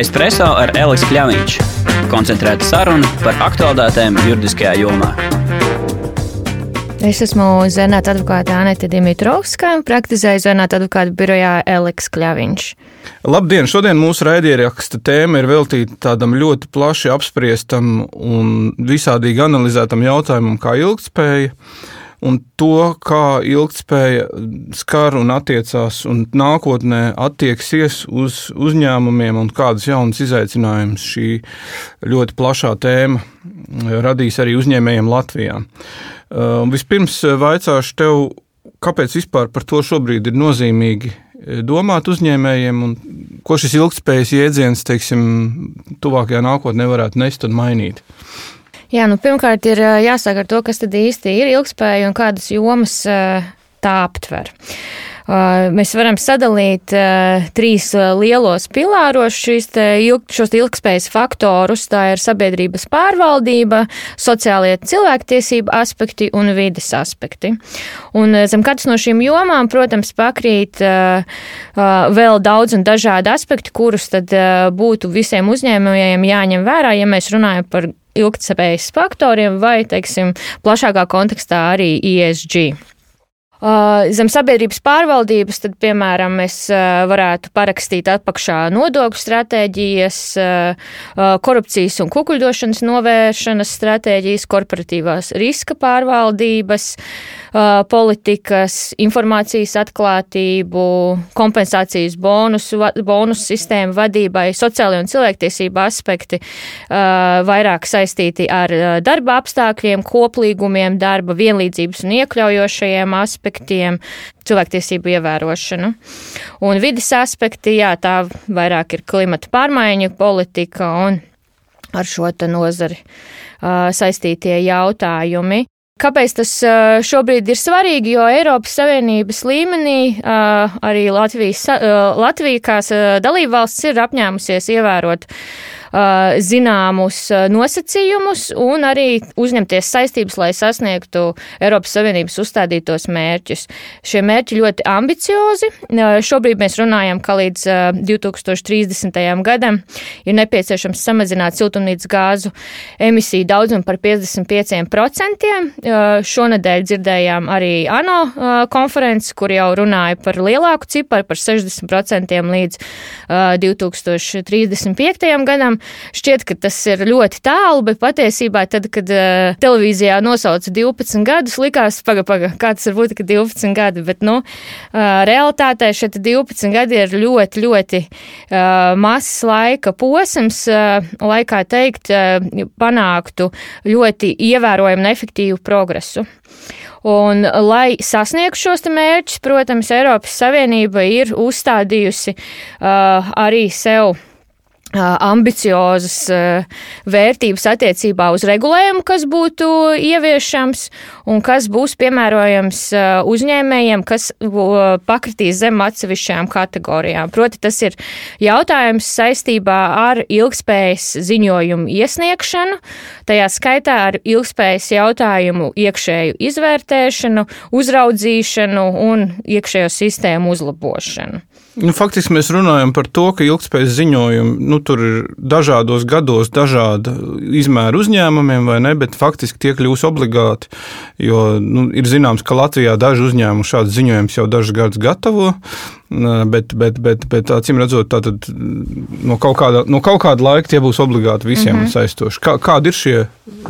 Espreso ar Elisu Kļāviņš. Koncentrēta saruna par aktuālitātēm juridiskajā jomā. Es esmu Zernāta advokāte Anita Dimitrovska, praktizēju Zernāta advokātu birojā Eliks Kļaviņš. Labdien! Šodien mūsu raidieraksta tēma ir veltīta tādam ļoti plaši apspriestam un visādīgi analizētam jautājumam kā ilgtspēja un to, kā ilgspēja skar un attiecās un nākotnē attieksies uz uzņēmumiem un kādas jaunas izaicinājumus šī ļoti plašā tēma radīs arī uzņēmējiem Latvijā. Uh, vispirms vaicāšu tev, kāpēc vispār par to šobrīd ir nozīmīgi domāt uzņēmējiem, un ko šis ilgspējas jēdziens, teiksim, tuvākajā nākotnē varētu nest un mainīt? Jā, nu pirmkārt ir jāsāk ar to, kas tad īsti ir ilgspēja un kādas jomas tā aptver. Mēs varam sadalīt trīs lielos pilāros šīs ilg, šos ilgspējas faktorus. Tā ir sabiedrības pārvaldība, sociālie cilvēktiesība aspekti un vides aspekti. Un zem katras no šīm jomām, protams, pakrīt vēl daudz un dažādi aspekti, kurus tad būtu visiem uzņēmējiem jāņem vērā, ja mēs runājam par ilgtspējas faktoriem vai, teiksim, plašākā kontekstā arī ESG. Uh, zem sabiedrības pārvaldības, tad, piemēram, mēs uh, varētu parakstīt atpakšā nodokļu stratēģijas, uh, korupcijas un kukuļdošanas novēršanas stratēģijas, korporatīvās riska pārvaldības, politikas, informācijas atklātību, kompensācijas bonusu, bonusu sistēmu vadībai, sociālajie un cilvēktiesība aspekti vairāk saistīti ar darba apstākļiem, koplīgumiem, darba vienlīdzības un iekļaujošajiem aspektiem cilvēktiesību ievērošanu. Un vidas aspekti, jā, tā vairāk ir klimata pārmaiņu politika un ar šo nozari uh, saistītie jautājumi. Kāpēc tas šobrīd ir svarīgi? Jo Eiropas Savienības līmenī arī Latvijas, Latvija, kā dalībvalsts, ir apņēmusies ievērot zināmus nosacījumus un arī uzņemties saistības, lai sasniegtu Eiropas Savienības uzstādītos mērķus. Šie mērķi ļoti ambiciozi. Šobrīd mēs runājam, ka līdz 2030. gadam ir nepieciešams samazināt siltumnīcas gāzu emisiju daudzumu par 55%. Šonadēļ dzirdējām arī ANO konferenci, kur jau runāja par lielāku ciparu, par 60% līdz 2035. gadam. Šķiet, ka tas ir ļoti tālu, bet patiesībā tad, kad uh, televīzijā nosauca 12 gadus, likās, paga, paga, kā tas var būt, ka 12 gadi, bet, nu, uh, realitātē šie 12 gadi ir ļoti, ļoti uh, mazs laika posms, uh, lai, kā teikt, uh, panāktu ļoti ievērojumu un efektīvu progresu. Un, lai sasniegtu šos mērķus, protams, Eiropas Savienība ir uzstādījusi uh, arī sev ambiciozas vērtības attiecībā uz regulējumu, kas būtu ieviešams un kas būs piemērojams uzņēmējiem, kas pakritīs zem atsevišķām kategorijām. Proti, tas ir jautājums saistībā ar ilgspējas ziņojumu iesniegšanu, tajā skaitā ar ilgspējas jautājumu iekšēju izvērtēšanu, uzraudzīšanu un iekšējo sistēmu uzlabošanu. Nu, faktiski mēs runājam par to, ka ilgspējas ziņojumi nu, tur ir dažādos gados dažāda izmēra uzņēmumiem, vai ne, bet faktiski tie kļūs obligāti. Jo nu, ir zināms, ka Latvijā daži uzņēmumi šādu ziņojumus jau dažus gadus gatavo. Bet, bet, bet, bet acīm redzot, tātad no kaut, kāda, no kaut kāda laika tie būs obligāti visiem mm -hmm. saistoši. Kā, kādi ir šie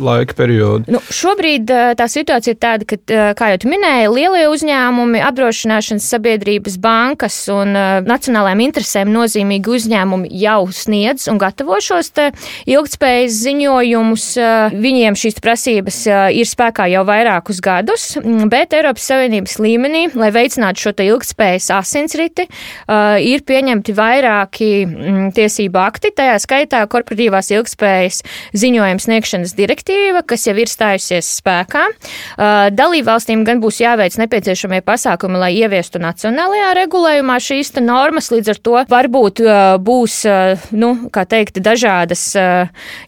laika periodi? Nu, šobrīd tā situācija ir tāda, ka, kā jau minēji, lielie uzņēmumi, apdrošināšanas sabiedrības, bankas un nacionālajām interesēm nozīmīgi uzņēmumi jau sniedz un gatavo šos ilgtspējas ziņojumus. Viņiem šīs prasības ir spēkā jau vairākus gadus, bet Eiropas Savienības līmenī, lai veicinātu šo ilgtspējas asinsriti, uh, ir pieņemti vairāki mm, tiesību akti, tajā skaitā korporatīvās ilgspējas ziņojums sniegšanas direktīva, kas jau ir stājusies spēkā. Dalībvalstīm gan būs jāveic nepieciešamie pasākumi, lai ieviestu nacionālajā regulējumā šīs normas, līdz ar to varbūt būs, nu, kā teikt, dažādas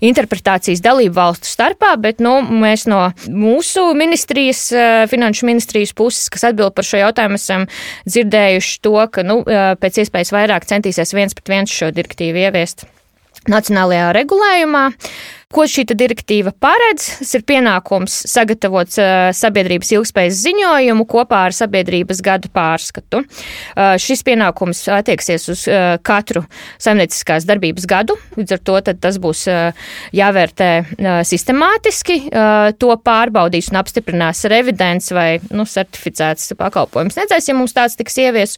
interpretācijas dalību valstu starpā, bet, nu, mēs no mūsu ministrijas, finanšu ministrijas puses, kas atbild par šo jautājumu, esam dzirdējuši to, ka nu, pēc iespējas vairāk centīsies viens pret viens šo direktīvu ieviest. nacionālajā regulējumā. Ko šī direktīva paredz? Tas ir pienākums sagatavot uh, sabiedrības ilgspējas ziņojumu kopā ar sabiedrības gadu pārskatu. Uh, šis pienākums attieksies uz uh, katru saimnieciskās darbības gadu, līdz ar to tas būs jāvērtē sistemātiski. To pārbaudīs un apstiprinās revidents vai nu, certificēts pakalpojums nedzēs, ja mums tāds tiks ievies.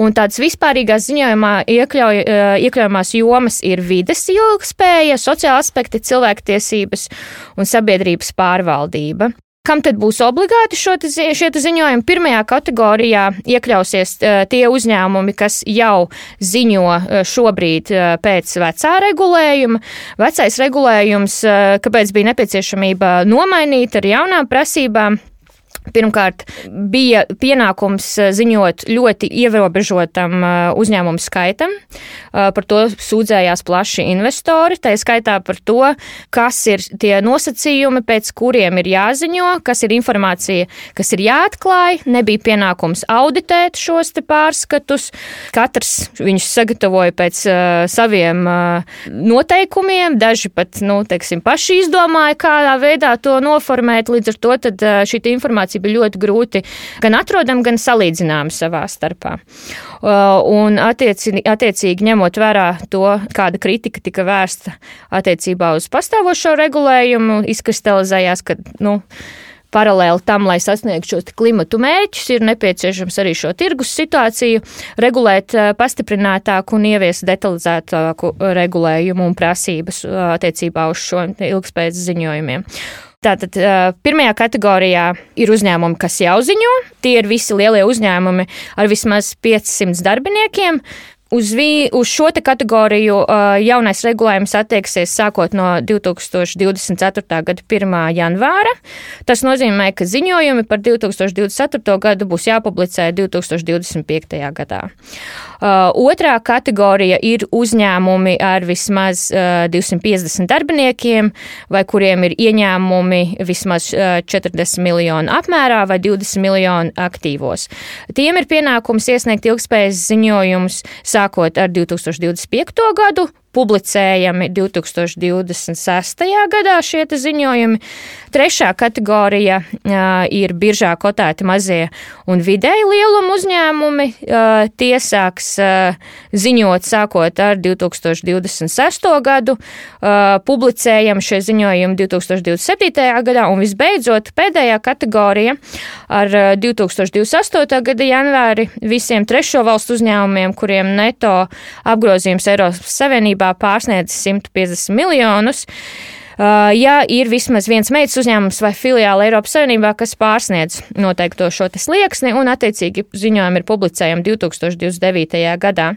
Un tādas vispārīgās ziņojumā iekļauj, iekļaujamās jomas ir vides ilgspēja, sociāla aspekti, cilvēku cilvēktiesības un sabiedrības pārvaldība. Kam tad būs obligāti te, šie ziņojumi? Pirmajā kategorijā iekļausies tie uzņēmumi, kas jau ziņo šobrīd pēc vecā regulējuma. Vecais regulējums, kāpēc bija nepieciešamība nomainīt ar jaunām prasībām? Pirmkārt, bija pienākums eh, ziņot ļoti ierobežotam eh, uzņēmumu skaitam. Eh, par to sūdzējās plaši investori, tā skaitā par to, kas ir tie nosacījumi, pēc kuriem ir jāziņo, kas ir informācija, kas ir jāatklāj. Nebija pienākums auditēt šos pārskatus. Katrs viņus sagatavoja pēc uh, saviem uh, noteikumiem, daži pat nu, teiksim, paši izdomāja, kādā veidā to noformēt. Līdz ar to tad, uh, šī informācija bija ļoti grūti gan atrodama, gan salīdzināma savā starpā. Uh, un attiecīgi, attiecīgi ņemot vērā to, kāda kritika tika vērsta attiecībā uz pastāvošo regulējumu, izkristalizējās, ka, nu, paralēli tam, lai sasniegtu šos klimatu mērķus, ir nepieciešams arī šo tirgus situāciju regulēt uh, pastiprinātāku un ieviest detalizētāku regulējumu un prasības uh, attiecībā uz šo ilgspējas ziņojumiem. Tātad pirmajā kategorijā ir uzņēmumi, kas jau ziņo. Tie ir visi lielie uzņēmumi ar vismaz 500 darbiniekiem. Uz, vi, uz šo kategoriju uh, jaunais regulējums attieksies sākot no 2024. gada 1. janvāra. Tas nozīmē, ka ziņojumi par 2024. gadu būs jāpublicē 2025. gadā. Uh, otrā kategorija ir uzņēmumi ar vismaz uh, 250 darbiniekiem vai kuriem ir ieņēmumi vismaz uh, 40 miljonu apmērā vai 20 miljonu aktīvos. Tiem ir pienākums iesniegt ilgspējas ziņojumus sākot ar 2025. gadu, publicējami 2026. gadā šie ziņojumi. Trešā kategorija uh, ir biržā kotēti mazie un vidēji lieluma uzņēmumi. Uh, tie sāks uh, ziņot sākot ar 2026. gadu, uh, publicējam šie ziņojumi 2027. gadā un visbeidzot pēdējā kategorija ar uh, 2028. gada janvāri visiem trešo valstu uzņēmumiem, kuriem neto apgrozījums Eiropas Savienībā būtībā pārsniedz 150 miljonus. Uh, ja ir vismaz viens meitas uzņēmums vai filiāli Eiropas Savienībā, kas pārsniedz noteikto šo slieksni, un attiecīgi ziņojumi ir publicējami 2029. gadā.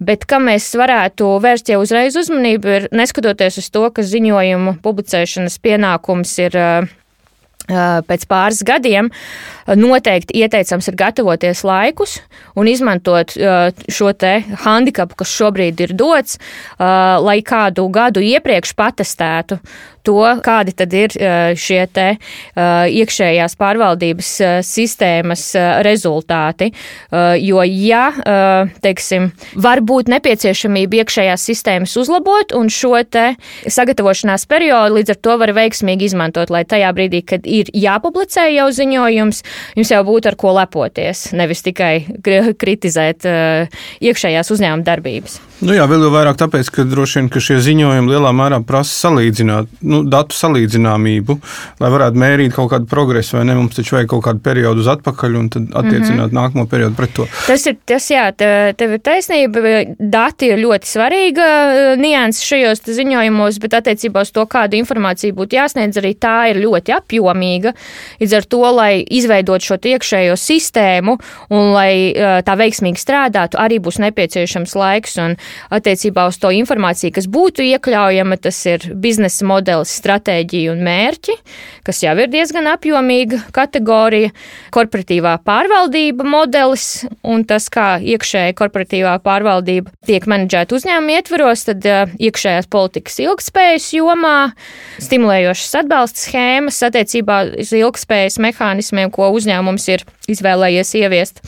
Bet kam mēs varētu vērst jau uzreiz uzmanību, ir neskatoties uz to, ka ziņojumu publicēšanas pienākums ir uh, pēc pāris gadiem noteikti ieteicams ir gatavoties laikus un izmantot šo te handikapu, kas šobrīd ir dots, lai kādu gadu iepriekš patestētu to, kādi tad ir šie te iekšējās pārvaldības sistēmas rezultāti. Jo, ja, teiksim, var būt nepieciešamība iekšējās sistēmas uzlabot un šo te sagatavošanās periodu līdz ar to var veiksmīgi izmantot, lai tajā brīdī, kad ir jāpublicē jau ziņojums, jums jau būtu ar ko lepoties, nevis tikai kritizēt uh, iekšējās uzņēmuma darbības. Nu jā, vēl vairāk tāpēc, ka droši vien ka šie ziņojumi lielā mērā prasa salīdzināt, nu, datu salīdzināmību, lai varētu mērīt kaut kādu progresu, vai ne? Mums taču vajag kaut kādu periodu uz atpakaļ un tad attiecināt mm -hmm. nākamo periodu pret to. Tas ir, tas jā, tev ir taisnība, dati ir ļoti svarīga uh, nianses šajos ziņojumos, bet attiecībā uz to, kādu informāciju būtu jāsniedz, arī tā ir ļoti apjomīga. Līdz ar to, lai izveidot šo iekšējo sistēmu un lai tā veiksmīgi strādātu, arī būs nepieciešams laiks. Un attiecībā uz to informāciju, kas būtu iekļaujama. Tas ir biznesa modelis, stratēģija un mērķi, kas jau ir diezgan apjomīga kategorija, korporatīvā pārvaldība modelis un tas, kā iekšēja korporatīvā pārvaldība tiek menedžēta uzņēmuma ietvaros, tad iekšējās politikas ilgspējas jomā, stimulējošas atbalsta schēmas attiecībā uz ilgspējas mehānismiem, ko uzņēmums ir izvēlējies ieviest.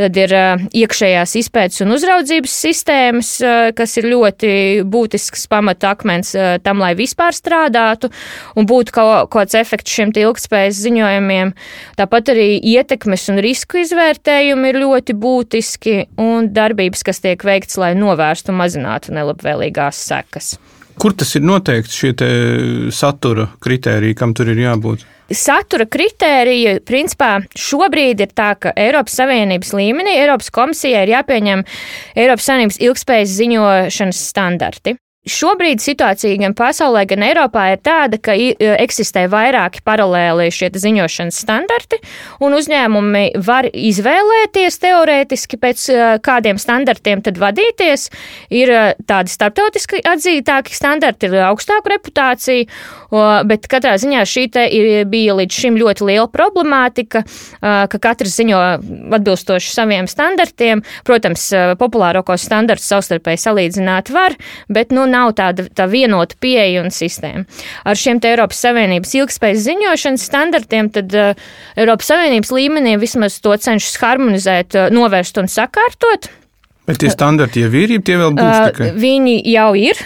Tad ir iekšējās izpētes un uzraudzības sistēmas, kas ir ļoti būtisks pamata akmens tam, lai vispār strādātu un būtu kaut kāds efekts šiem ilgspējas ziņojumiem. Tāpat arī ietekmes un risku izvērtējumi ir ļoti būtiski un darbības, kas tiek veikts, lai novērstu un mazinātu nelabvēlīgās sekas. Kur tas ir noteikts šie satura kritēriji, kam tur ir jābūt? satura kritērija, principā, šobrīd ir tā, ka Eiropas Savienības līmenī Eiropas komisijai ir jāpieņem Eiropas Savienības ilgspējas ziņošanas standarti. Šobrīd situācija gan pasaulē, gan Eiropā ir tāda, ka eksistē vairāki paralēli šie ziņošanas standarti, un uzņēmumi var izvēlēties teorētiski pēc kādiem standartiem tad vadīties. Ir tādi starptautiski atzītāki standarti, ir augstāka reputācija, bet katrā ziņā šī bija līdz šim ļoti liela problemātika, ka katrs ziņo atbilstoši saviem standartiem. Protams, populārākos standartus savstarpēji salīdzināt var, bet nu nav tāda tā vienota pieeja un sistēma. Ar šiem Eiropas Savienības ilgspējas ziņošanas standartiem, tad Eiropas Savienības līmenī vismaz to cenšas harmonizēt, novērst un sakārtot. Bet tie standarti jau ir, tie vēl būs tikai? Viņi jau ir,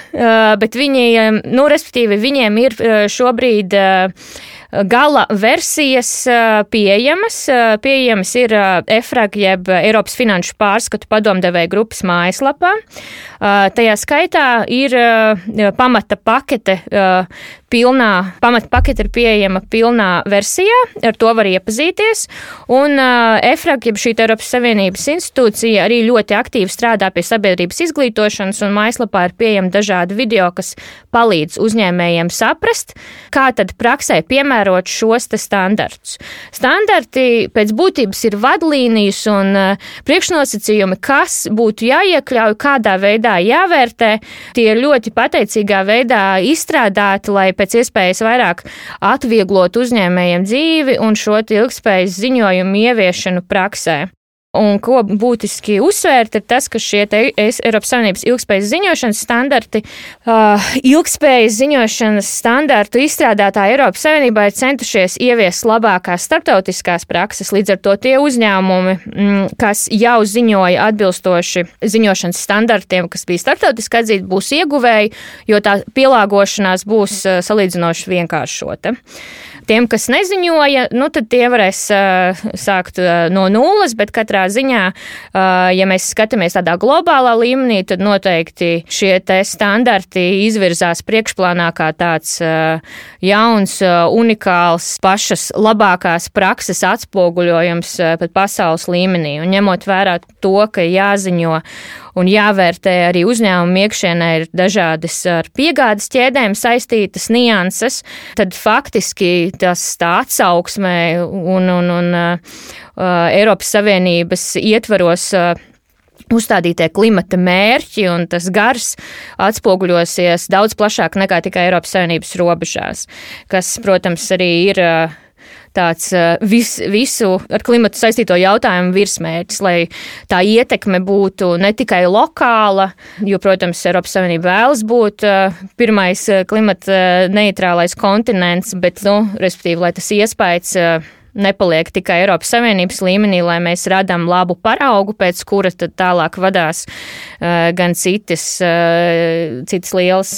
bet viņi, nu, respektīvi, viņiem ir šobrīd gala versijas pieejamas. Pieejamas ir EFRAG jeb Eiropas Finanšu pārskatu padomdevēja grupas mājaslapā. Tajā skaitā ir pamata pakete pilnā, pamata pakete ir pieejama pilnā versijā, ar to var iepazīties. Un EFRAG, jeb šī Eiropas Savienības institūcija, arī ļoti aktīvi strādā pie sabiedrības izglītošanas, un mājaslapā ir pieejami dažādi video, kas palīdz uzņēmējiem saprast, kā tad praksē piemērot piemērot šos standartus. Standarti pēc būtības ir vadlīnijas un eh, priekšnosacījumi, kas būtu jāiekļauj, kādā veidā jāvērtē. Tie ir ļoti pateicīgā veidā izstrādāti, lai pēc iespējas vairāk atvieglotu uzņēmējiem dzīvi un šo ilgspējas ziņojumu ieviešanu praksē. Un ko būtiski uzsvērt, ir tas, ka šie Eiropas Savienības ilgspējas ziņošanas standarti, uh, ilgspējas ziņošanas standartu izstrādātāji Eiropas Savienībā ir centušies ieviest labākās starptautiskās prakses. Līdz ar to tie uzņēmumi, mm, kas jau ziņoja atbilstoši ziņošanas standartiem, kas bija starptautiski atzīti, būs ieguvēji, jo tā pielāgošanās būs uh, salīdzinoši vienkāršota. Tiem, kas neziņoja, nu, tad tie varēs uh, sākt uh, no nulles, bet katrā ziņā, uh, ja mēs skatāmies tādā globālā līmenī, tad noteikti šie standarti izvirzās priekšplānā kā tāds uh, jauns, uh, unikāls, pašas labākās prakses atspoguļojums uh, pat pasaules līmenī. Un ņemot vērā to, ka jāziņo un jāvērtē arī uzņēmumu iekšienē ir dažādas ar piegādes ķēdēm saistītas nianses, tad faktiski tas tā atsauksmē un, un, un uh, Eiropas Savienības ietvaros uh, uzstādītie klimata mērķi un tas gars atspoguļosies daudz plašāk nekā tikai Eiropas Savienības robežās, kas, protams, arī ir uh, tāds eh, vis, visu ar klimatu saistīto jautājumu virsmērķis, lai tā ietekme būtu ne tikai lokāla, jo, protams, Eiropas Savienība vēlas būt eh, pirmais eh, klimata neitrālais kontinents, bet, nu, respektīvi, lai tas iespējas nepaliek tikai Eiropas Savienības līmenī, lai mēs radām labu paraugu, pēc kura tad tālāk vadās gan citas, citas lielas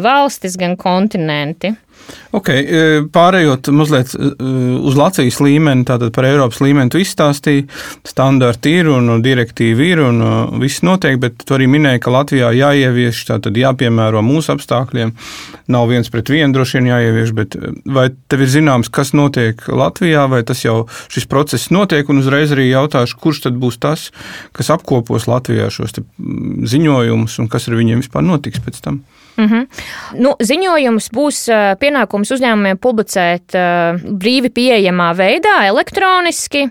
valstis, gan kontinenti. Okay, e, pārējot mazliet e, uz Latvijas līmeni, tātad par Eiropas līmeni tu izstāstīji, standarti ir un direktīvi ir un e, viss notiek, bet tu arī minēji, ka Latvijā jāievieš, tātad jāpiemēro mūsu apstākļiem. Nav viens pret vienu droši vien jāievieš, bet vai tev ir zināms, kas notiek Latvijā, vai tas jau šis process notiek, un uzreiz arī jautāšu, kurš tad būs tas, kas apkopos Latvijā šos ziņojumus un kas ar viņiem vispār notiks pēc tam? Mm -hmm. nu, ziņojums būs pienākums uzņēmumiem publicēt brīvi pieejamā veidā, elektroniski.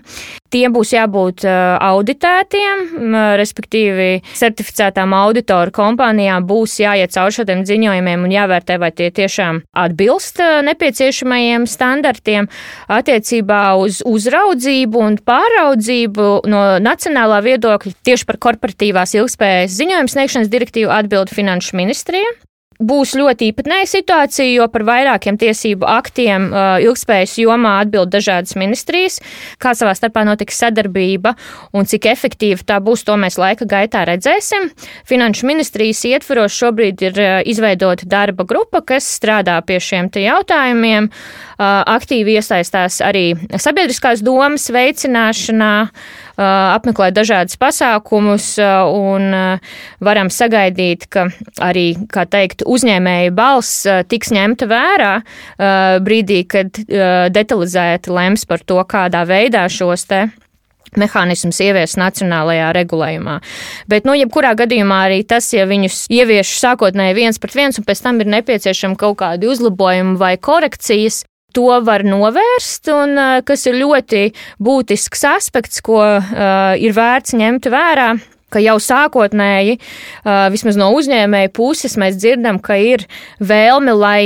Tiem būs jābūt auditētiem, respektīvi certificētām auditoru kompānijām būs jāiet cauri šādiem ziņojumiem un jāvērtē, vai tie tiešām atbilst nepieciešamajiem standartiem attiecībā uz uzraudzību un pāraudzību no nacionālā viedokļa tieši par korporatīvās ilgspējas ziņojumu sniegšanas direktīvu atbild Finanšu ministrija. Būs ļoti īpatnēja situācija, jo par vairākiem tiesību aktiem uh, ilgspējas jomā atbild dažādas ministrijas. Kā savā starpā notiks sadarbība un cik efektīva tā būs, to mēs laika gaitā redzēsim. Finanšu ministrijas ietvaros šobrīd ir uh, izveidota darba grupa, kas strādā pie šiem jautājumiem, uh, aktīvi iesaistās arī sabiedriskās domas veicināšanā apmeklē dažādas pasākumus un varam sagaidīt, ka arī, kā teikt, uzņēmēju balss tiks ņemta vērā brīdī, kad detalizēti lems par to, kādā veidā šos te mehānisms ievies nacionālajā regulējumā. Bet, nu, jebkurā gadījumā arī tas, ja viņus ievieš sākotnēji viens pret viens, un pēc tam ir nepieciešama kaut kādi uzlabojumi vai korekcijas, to var novērst, un kas ir ļoti būtisks aspekts, ko uh, ir vērts ņemt vērā ka jau sākotnēji, vismaz no uzņēmēja puses, mēs dzirdam, ka ir vēlme, lai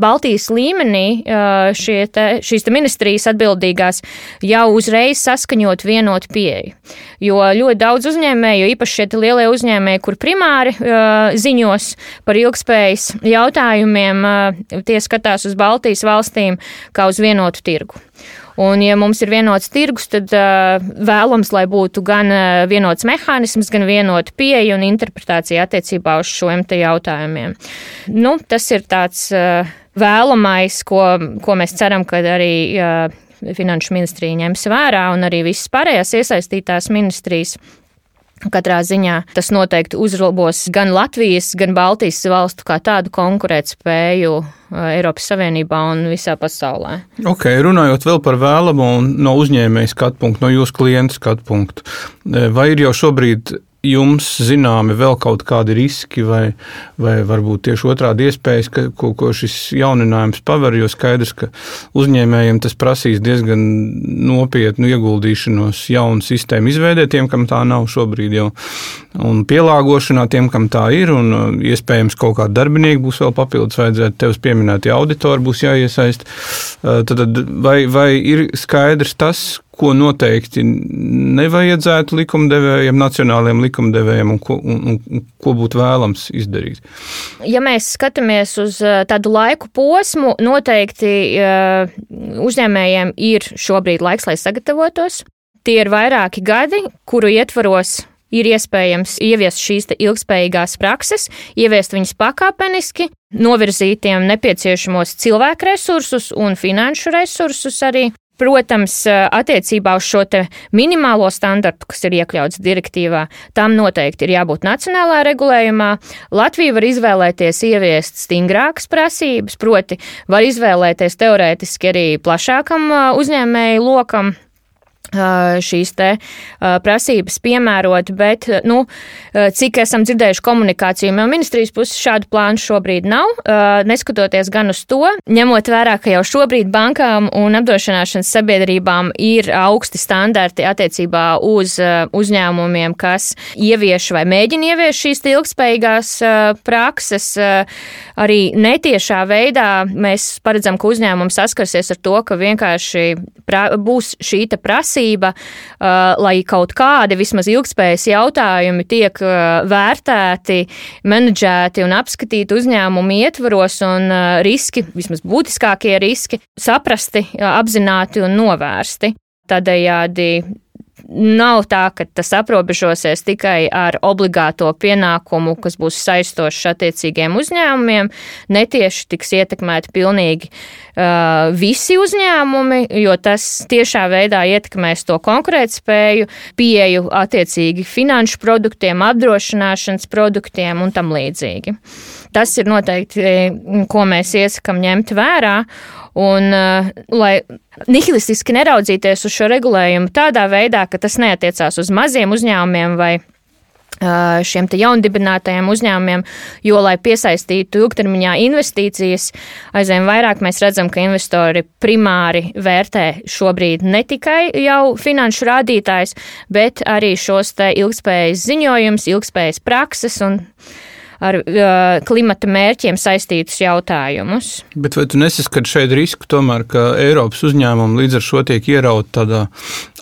Baltijas līmenī te, šīs te ministrijas atbildīgās jau uzreiz saskaņot vienotu pieeju. Jo ļoti daudz uzņēmēju, īpaši šie lielie uzņēmēji, kur primāri ziņos par ilgspējas jautājumiem, tie skatās uz Baltijas valstīm kā uz vienotu tirgu. Un, ja mums ir vienots tirgus, tad uh, vēlams, lai būtu gan uh, vienots mehānisms, gan vienota pieeja un interpretācija attiecībā uz šiem jautājumiem. Nu, tas ir tāds uh, vēlamais, ko, ko mēs ceram, ka arī. Uh, Finanšu ministrija ņems vērā un arī visas pārējās iesaistītās ministrijas. Katrā ziņā tas noteikti uzlabos gan Latvijas, gan Baltijas valstu kā tādu konkurētspēju uh, Eiropas Savienībā un visā pasaulē. Ok, runājot vēl par vēlamo un no uzņēmēja skatu punktu, no jūsu klienta skatu punktu, vai ir jau šobrīd jums zināmi vēl kaut kādi riski, vai, vai varbūt tieši otrādi iespējas, ka, ko, ko šis jauninājums paver, jo skaidrs, ka uzņēmējiem tas prasīs diezgan nopietnu ieguldīšanos jaunu sistēmu izveidē, tiem, kam tā nav šobrīd jau, un pielāgošanā tiem, kam tā ir, un uh, iespējams kaut kādi darbinieki būs vēl papildus vajadzētu, tevis pieminētie auditori būs jāiesaist. Uh, tad vai, vai ir skaidrs tas, ko noteikti nevajadzētu likumdevējiem, nacionālajiem likumdevējiem, un ko, un, un ko būtu vēlams izdarīt? Ja mēs skatāmies uz uh, tādu laiku posmu, noteikti uh, uzņēmējiem ir šobrīd laiks, lai sagatavotos. Tie ir vairāki gadi, kuru ietvaros ir iespējams ieviest šīs ilgspējīgās prakses, ieviest viņas pakāpeniski, novirzīt tiem nepieciešamos cilvēku resursus un finanšu resursus arī. Protams, attiecībā uz šo minimālo standartu, kas ir iekļauts direktīvā, tam noteikti ir jābūt nacionālā regulējumā. Latvija var izvēlēties ieviest stingrākas prasības, proti, var izvēlēties teorētiski arī plašākam uzņēmēju lokam šīs te prasības piemērot, bet, nu, cik esam dzirdējuši komunikāciju no ministrijas puses, šādu plānu šobrīd nav, neskatoties gan uz to, ņemot vērā, ka jau šobrīd bankām un apdrošināšanas sabiedrībām ir augsti standarti attiecībā uz uzņēmumiem, kas ievieš vai mēģina ievieš šīs ilgspējīgās prakses, arī netiešā veidā mēs paredzam, ka uzņēmums saskarsies ar to, ka vienkārši būs šī prasība, prasība, uh, lai kaut kādi vismaz ilgspējas jautājumi tiek uh, vērtēti, menedžēti un apskatīti uzņēmumu ietvaros un uh, riski, vismaz būtiskākie riski, saprasti, apzināti un novērsti. Tādējādi nav tā, ka tas aprobežosies tikai ar obligāto pienākumu, kas būs saistošs attiecīgiem uzņēmumiem. Netieši tiks ietekmēti pilnīgi uh, visi uzņēmumi, jo tas tiešā veidā ietekmēs to konkurētspēju, pieeju attiecīgi finanšu produktiem, apdrošināšanas produktiem un tam līdzīgi. Tas ir noteikti, ko mēs iesakam ņemt vērā. Un, uh, lai nihilistiski neraudzīties uz šo regulējumu tādā veidā, ka tas neatiecās uz maziem uzņēmumiem vai uh, šiem jaundibinātajiem uzņēmumiem, jo, lai piesaistītu ilgtermiņā investīcijas, aizvien vairāk mēs redzam, ka investori primāri vērtē šobrīd ne tikai jau finanšu rādītājs, bet arī šos te ilgspējas ziņojums, ilgspējas prakses un ar uh, klimata mērķiem saistītus jautājumus. Bet vai tu nesaskati šeit risku tomēr, ka Eiropas uzņēmumi līdz ar šo tiek ierauti tādā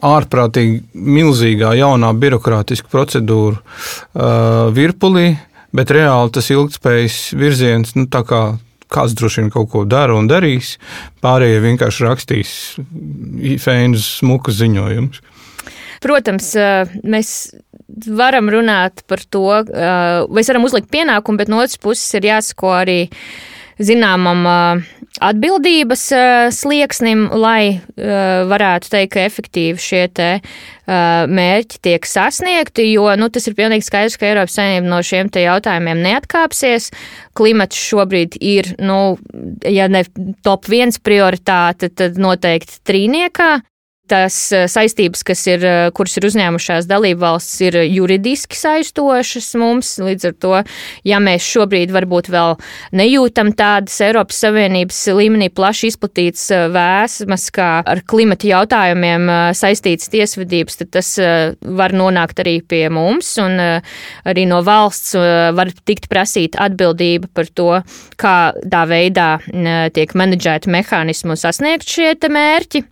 ārprātīgi milzīgā jaunā birokrātiska procedūra uh, virpulī? bet reāli tas ilgspējas virziens, nu, tā kā kāds droši vien kaut ko dara un darīs, pārējie vienkārši rakstīs fēnus, smukus ziņojumus. Protams, mēs varam runāt par to, vai varam uzlikt pienākumu, bet no otras puses ir jāsako arī zināmam atbildības slieksnim, lai varētu teikt, ka efektīvi šie te mērķi tiek sasniegti, jo nu, tas ir pilnīgi skaidrs, ka Eiropas Savienība no šiem jautājumiem neatkāpsies. Klimats šobrīd ir, nu, ja ne top viens prioritāte, tad noteikti trīniekā tās eh, saistības, kas ir, eh, kuras ir uzņēmušās dalību valsts, ir juridiski saistošas mums. Līdz ar to, ja mēs šobrīd varbūt vēl nejūtam tādas Eiropas Savienības līmenī plaši izplatītas eh, vēsmas, kā ar klimata jautājumiem saistītas tiesvedības, tad tas var nonākt arī pie mums, un arī no valsts var tikt prasīta atbildība par to, kādā veidā tiek menedžēta mehānismu un sasniegt šie mērķi.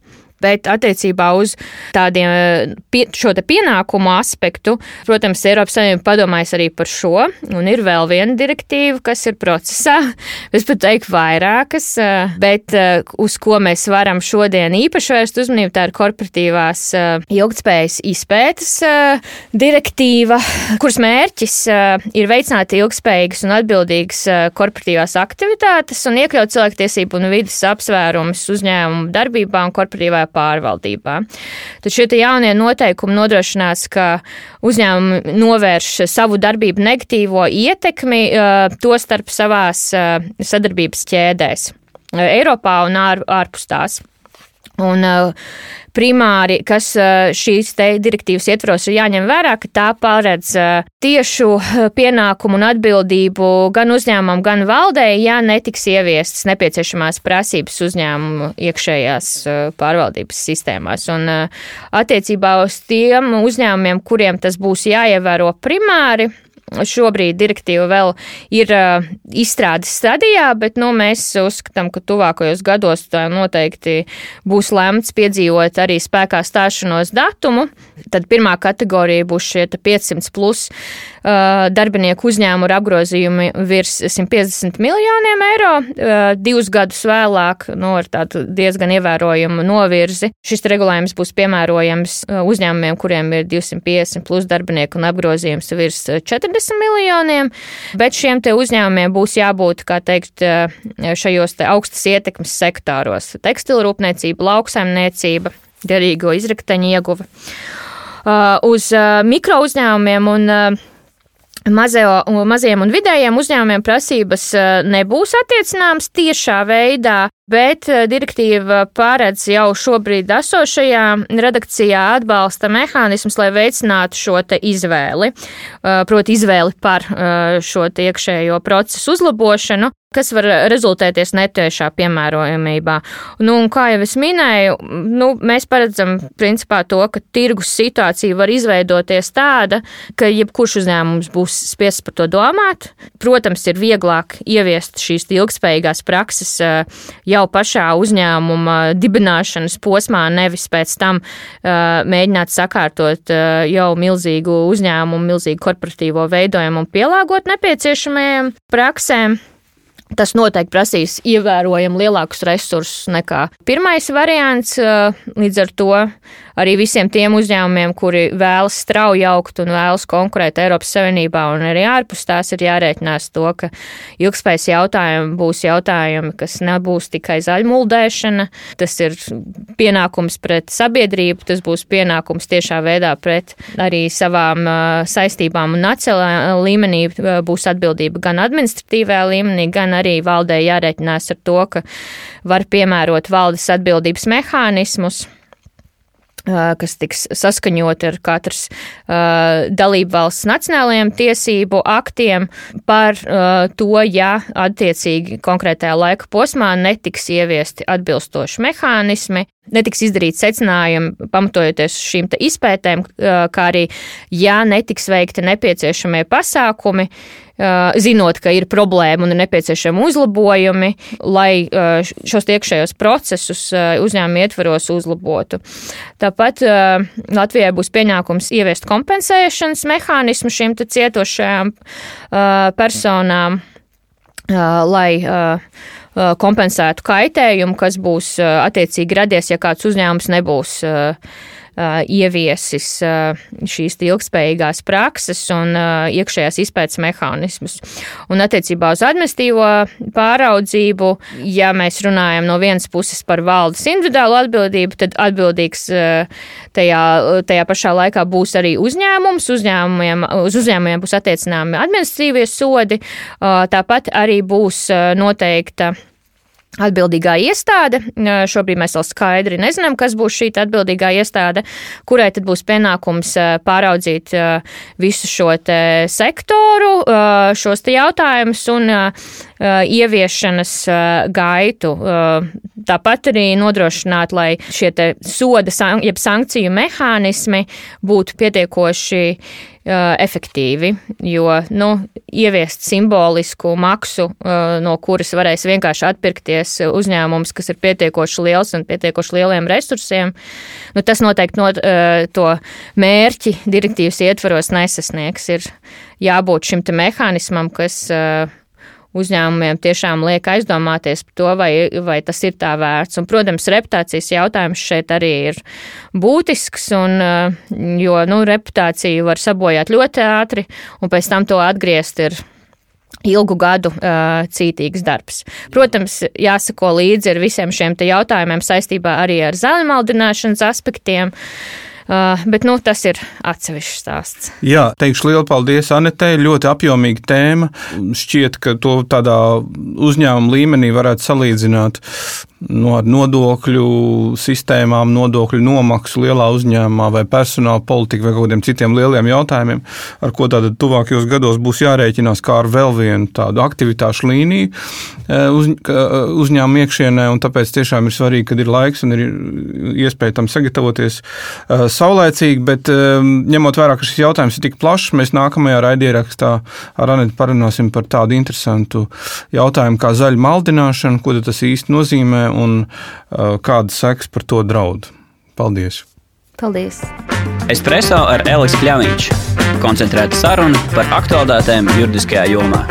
Bet attiecībā uz tādiem pie, šo te pienākumu aspektu, protams, Eiropas Savienība padomājas arī par šo, un ir vēl viena direktīva, kas ir procesā. Es pat teiktu vairākas, bet uz ko mēs varam šodien īpaši vērst uzmanību, tā ir korporatīvās ilgtspējas izpētes direktīva, kuras mērķis ir veicināt ilgspējīgas un atbildīgas korporatīvās aktivitātes un iekļaut cilvēktiesību un vidas apsvērumus uzņēmumu darbībā un korporatīvā pārvaldībā. Tad šie jaunie noteikumi nodrošinās, ka uzņēmumi novērš savu darbību negatīvo ietekmi, eh, to starp savās eh, sadarbības ķēdēs Eiropā un ār, ārpus tās. Un uh, primāri, kas uh, šīs te direktīvas ietvaros ir jāņem vērā, ka tā paredz uh, tiešu pienākumu un atbildību gan uzņēmumam, gan valdei, ja netiks ieviestas nepieciešamās prasības uzņēmumu iekšējās pārvaldības sistēmās. Un attiecībā uz tiem uzņēmumiem, kuriem tas būs jāievēro primāri, Šobrīd direktīva vēl ir uh, izstrādes stadijā, bet nu, mēs uzskatām, ka tuvākajos gados tā noteikti būs lemts piedzīvot arī spēkā stāšanos datumu. Tad pirmā kategorija būs šie 500 plus uh, darbinieku uzņēmumu ar apgrozījumu virs 150 miljoniem eiro. Uh, divus gadus vēlāk, nu, ar tādu diezgan ievērojumu novirzi, šis regulējums būs piemērojams uzņēmumiem, kuriem ir 250 plus darbinieku un apgrozījums virs 40 40 miljoniem, bet šiem uzņēmumiem būs jābūt, kā teikt, šajos te augstas ietekmes sektāros - tekstilrūpniecība, lauksaimniecība, derīgo izrakteņu ieguve. Uh, uz uh, mikro uzņēmumiem un uh, Mazeo, maziem un vidējiem uzņēmumiem prasības nebūs attiecināmas tiešā veidā, bet direktīva paredz jau šobrīd esošajā redakcijā atbalsta mehānismus, lai veicinātu šo izvēli, proti izvēli par šo iekšējo procesu uzlabošanu kas var rezultēties netiešā piemērojamībā. Nu, kā jau es minēju, nu, mēs paredzam principā to, ka tirgus situācija var izveidoties tāda, ka jebkurš uzņēmums būs spiests par to domāt. Protams, ir vieglāk ieviest šīs ilgspējīgās prakses eh, jau pašā uzņēmuma dibināšanas posmā, nevis pēc tam mēģināt sakārtot jau milzīgu uzņēmumu, milzīgu korporatīvo veidojumu un pielāgot nepieciešamajiem praksēm. Tas noteikti prasīs ievērojami lielākus resursus nekā pirmais variants. Līdz ar to arī visiem tiem uzņēmumiem, kuri vēlas strauji augt un vēlas konkurēt Eiropas Savienībā un arī ārpus tās, ir jārēķinās to, ka ilgspējas jautājumi būs jautājumi, kas nebūs tikai zaļmuldēšana, tas ir pienākums pret sabiedrību, tas būs pienākums tiešā veidā pret arī savām saistībām un nacionālā līmenī būs atbildība gan administratīvajā līmenī, gan arī valdē jārēķinās ar to, ka var piemērot valdes atbildības mehānismus kas tiks saskaņoti ar katras uh, dalību valsts nacionālajiem tiesību aktiem par uh, to, ja attiecīgi konkrētajā laika posmā netiks ieviesti atbilstoši mehānismi, netiks izdarīti secinājumi pamatojoties uz šīm izpētēm, kā arī, ja netiks veikti nepieciešamie pasākumi, zinot, ka ir problēma un ir nepieciešami uzlabojumi, lai šos iekšējos procesus uzņēmuma ietvaros uzlabotu. Tāpat Latvijai būs pienākums ieviest kompensēšanas mehānismu šīm cietošajām personām, lai kompensētu kaitējumu, kas būs attiecīgi radies, ja kāds uzņēmums nebūs ieviesis šīs ilgspējīgās prakses un iekšējās izpētes mehānismus. Un attiecībā uz administīvo pāraudzību, ja mēs runājam no vienas puses par valdes individuālu atbildību, tad atbildīgs tajā, tajā pašā laikā būs arī uzņēmums. Uzņēmumiem, uz uzņēmumiem būs attiecināmi administratīvie sodi, tāpat arī būs noteikta Atbildīgā iestāde, šobrīd mēs vēl skaidri nezinām, kas būs šī atbildīgā iestāde, kurai tad būs pienākums pāraudzīt visu šo sektoru, šos te jautājumus un ieviešanas gaitu. Tāpat arī nodrošināt, lai šie soda, jeb sankciju mehānismi būtu pietiekoši efektīvi, jo nu, ieviest simbolisku maksu, no kuras varēs vienkārši atpirkties uzņēmums, kas ir pietiekoši liels un pietiekoši lieliem resursiem, nu, tas noteikti no, to mērķi direktīvas ietvaros nesasniegs. Ir jābūt šim mehānismam, kas uzņēmumiem tiešām liek aizdomāties par to, vai, vai tas ir tā vērts. Un, protams, reputācijas jautājums šeit arī ir būtisks, un, eh, jo nu, reputāciju var sabojāt ļoti ātri, un pēc tam to atgriezt ir ilgu gadu uh, cītīgs darbs. Protams, jāsako līdzi ar visiem šiem jautājumiem saistībā arī ar zaļumaldināšanas aspektiem. Uh, bet nu, tas ir atsevišķs stāsts. Jā, teikšu lielu paldies Anetei. Ļoti apjomīga tēma. Šķiet, ka to tādā uzņēmuma līmenī varētu salīdzināt no nodokļu sistēmām, nodokļu nomaksu lielā uzņēmumā vai personāla politika vai kaut kādiem citiem lieliem jautājumiem, ar ko tātad tuvākajos gados būs jārēķinās kā ar vēl vienu tādu aktivitāšu līniju eh, uz, eh, uzņēmuma iekšienē, un tāpēc tiešām ir svarīgi, kad ir laiks un ir iespēja tam sagatavoties eh, saulēcīgi, bet ņemot vērā, ka šis jautājums ir tik plašs, mēs nākamajā raidierakstā ar Anetu parunāsim par tādu interesantu jautājumu kā zaļa maldināšana, ko tas īsti nozīmē un uh, kādas sekas par to draud. Paldies! Paldies! Espreso ar Elisu Kļāviņš. Koncentrēta saruna par aktuālitātēm juridiskajā jomā.